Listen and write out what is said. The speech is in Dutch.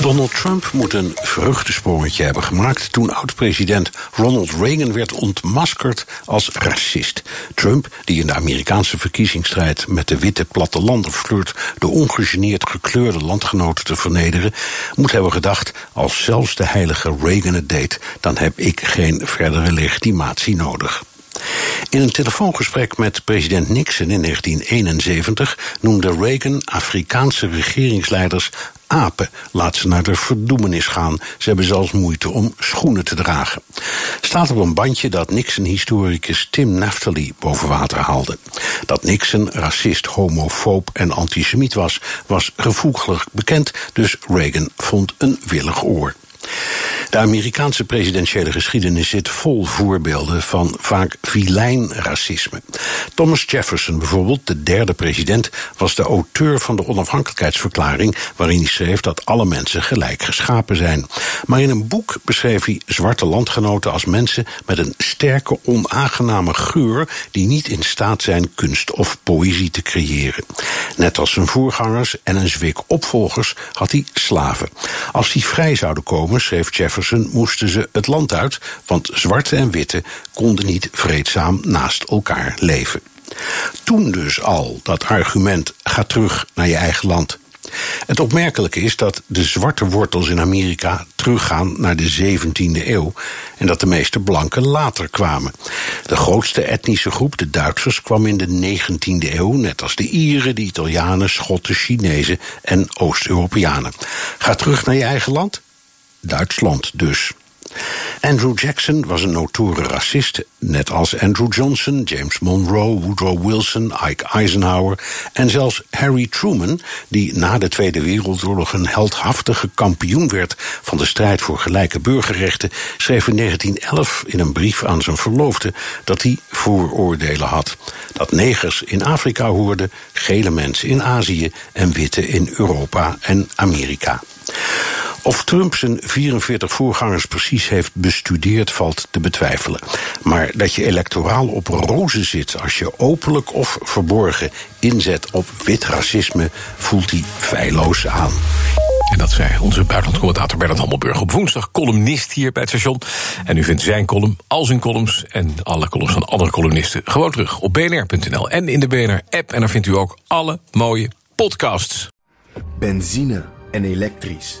Donald Trump moet een vreugdesprongetje hebben gemaakt toen oud-president Ronald Reagan werd ontmaskerd als racist. Trump, die in de Amerikaanse verkiezingsstrijd met de witte plattelander flirt de ongegeneerd gekleurde landgenoten te vernederen, moet hebben gedacht: als zelfs de heilige Reagan het deed, dan heb ik geen verdere legitimatie nodig. In een telefoongesprek met president Nixon in 1971 noemde Reagan Afrikaanse regeringsleiders apen. Laat ze naar de verdoemenis gaan. Ze hebben zelfs moeite om schoenen te dragen. Staat op een bandje dat Nixon-historicus Tim Naftali boven water haalde. Dat Nixon racist, homofoob en antisemiet was, was gevoeglijk bekend, dus Reagan vond een willig oor. De Amerikaanse presidentiële geschiedenis zit vol voorbeelden van vaak vilijn racisme. Thomas Jefferson bijvoorbeeld, de derde president, was de auteur van de onafhankelijkheidsverklaring waarin hij schreef dat alle mensen gelijk geschapen zijn. Maar in een boek beschreef hij zwarte landgenoten als mensen met een sterke onaangename geur die niet in staat zijn kunst of poëzie te creëren. Net als zijn voorgangers en een zwik opvolgers had hij slaven. Als die vrij zouden komen, schreef Jefferson, moesten ze het land uit, want zwarte en witte konden niet vreedzaam naast elkaar leven. Toen dus al dat argument: ga terug naar je eigen land. Het opmerkelijke is dat de zwarte wortels in Amerika teruggaan naar de 17e eeuw en dat de meeste blanken later kwamen. De grootste etnische groep, de Duitsers, kwam in de 19e eeuw, net als de Ieren, de Italianen, Schotten, Chinezen en Oost-Europeanen. Ga terug naar je eigen land? Duitsland dus. Andrew Jackson was een notoire racist, net als Andrew Johnson, James Monroe, Woodrow Wilson, Ike Eisenhower en zelfs Harry Truman, die na de Tweede Wereldoorlog een heldhaftige kampioen werd van de strijd voor gelijke burgerrechten, schreef in 1911 in een brief aan zijn verloofde dat hij vooroordelen had. Dat negers in Afrika hoorden, gele mensen in Azië en witte in Europa en Amerika. Of Trump zijn 44 voorgangers precies heeft bestudeerd, valt te betwijfelen. Maar dat je electoraal op rozen zit als je openlijk of verborgen inzet op wit racisme, voelt hij feilloos aan. En dat zei onze buitenlandcommentator Bernard Hammelburg op woensdag, columnist hier bij het station. En u vindt zijn column, al zijn columns en alle columns van andere columnisten gewoon terug op bnr.nl en in de BNR-app. En daar vindt u ook alle mooie podcasts. Benzine en elektrisch.